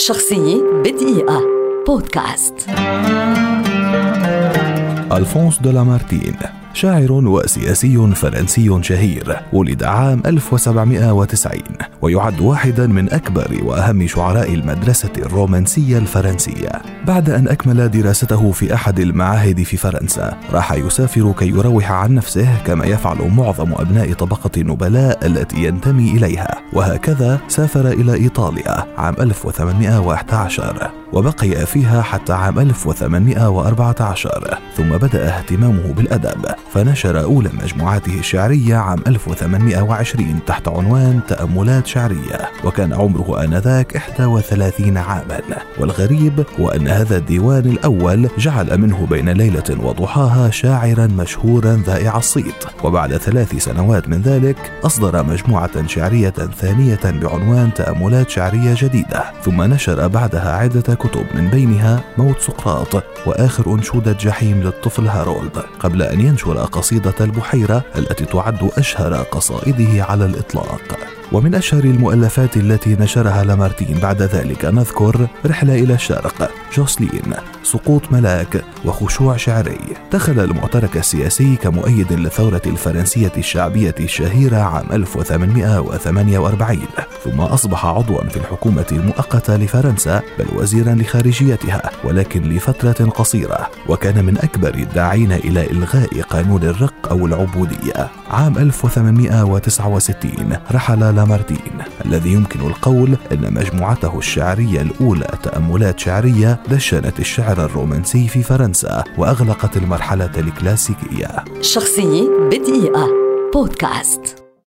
شخصية بدقيقة. بودكاست ألفونس دولامارتين شاعر وسياسي فرنسي شهير ولد عام 1790 ويعد واحدا من أكبر وأهم شعراء المدرسة الرومانسية الفرنسية. بعد أن أكمل دراسته في أحد المعاهد في فرنسا راح يسافر كي يروح عن نفسه كما يفعل معظم أبناء طبقة النبلاء التي ينتمي إليها. وهكذا سافر إلى إيطاليا عام 1811 وبقي فيها حتى عام 1814 ثم بدأ اهتمامه بالأدب. فنشر أولى مجموعاته الشعرية عام 1820 تحت عنوان تأملات شعرية وكان عمره آنذاك 31 عاما. والغريب هو أن هذا الديوان الأول جعل منه بين ليلة وضحاها شاعرا مشهورا ذائع الصيت. وبعد ثلاث سنوات من ذلك أصدر مجموعة شعرية ثانية بعنوان تأملات شعرية جديدة. ثم نشر بعدها عدة كتب من بينها موت سقراط وآخر أنشودة جحيم للطفل هارولد. قبل أن ينشر قصيدة البحيرة التي تعد أشهر قصائده على الإطلاق. ومن أشهر المؤلفات التي نشرها لامارتين بعد ذلك نذكر رحلة إلى الشرق جوسلين سقوط ملاك وخشوع شعري. دخل المعترك السياسي كمؤيد للثورة الفرنسية الشعبية الشهيرة عام 1848 ثم أصبح عضوا في الحكومة المؤقتة لفرنسا بل وزيرا لخارجيتها ولكن لفترة قصيرة. وكان من أكبر الداعين إلى إلغاء قانون الرق أو العبودية. عام 1869 رحل لامارتين الذي يمكن القول أن مجموعته الشعرية الأولى تأملات شعرية دشنت الشعر الرومانسي في فرنسا وأغلقت المرحلة الكلاسيكية. شخصية بدقيقة. بودكاست.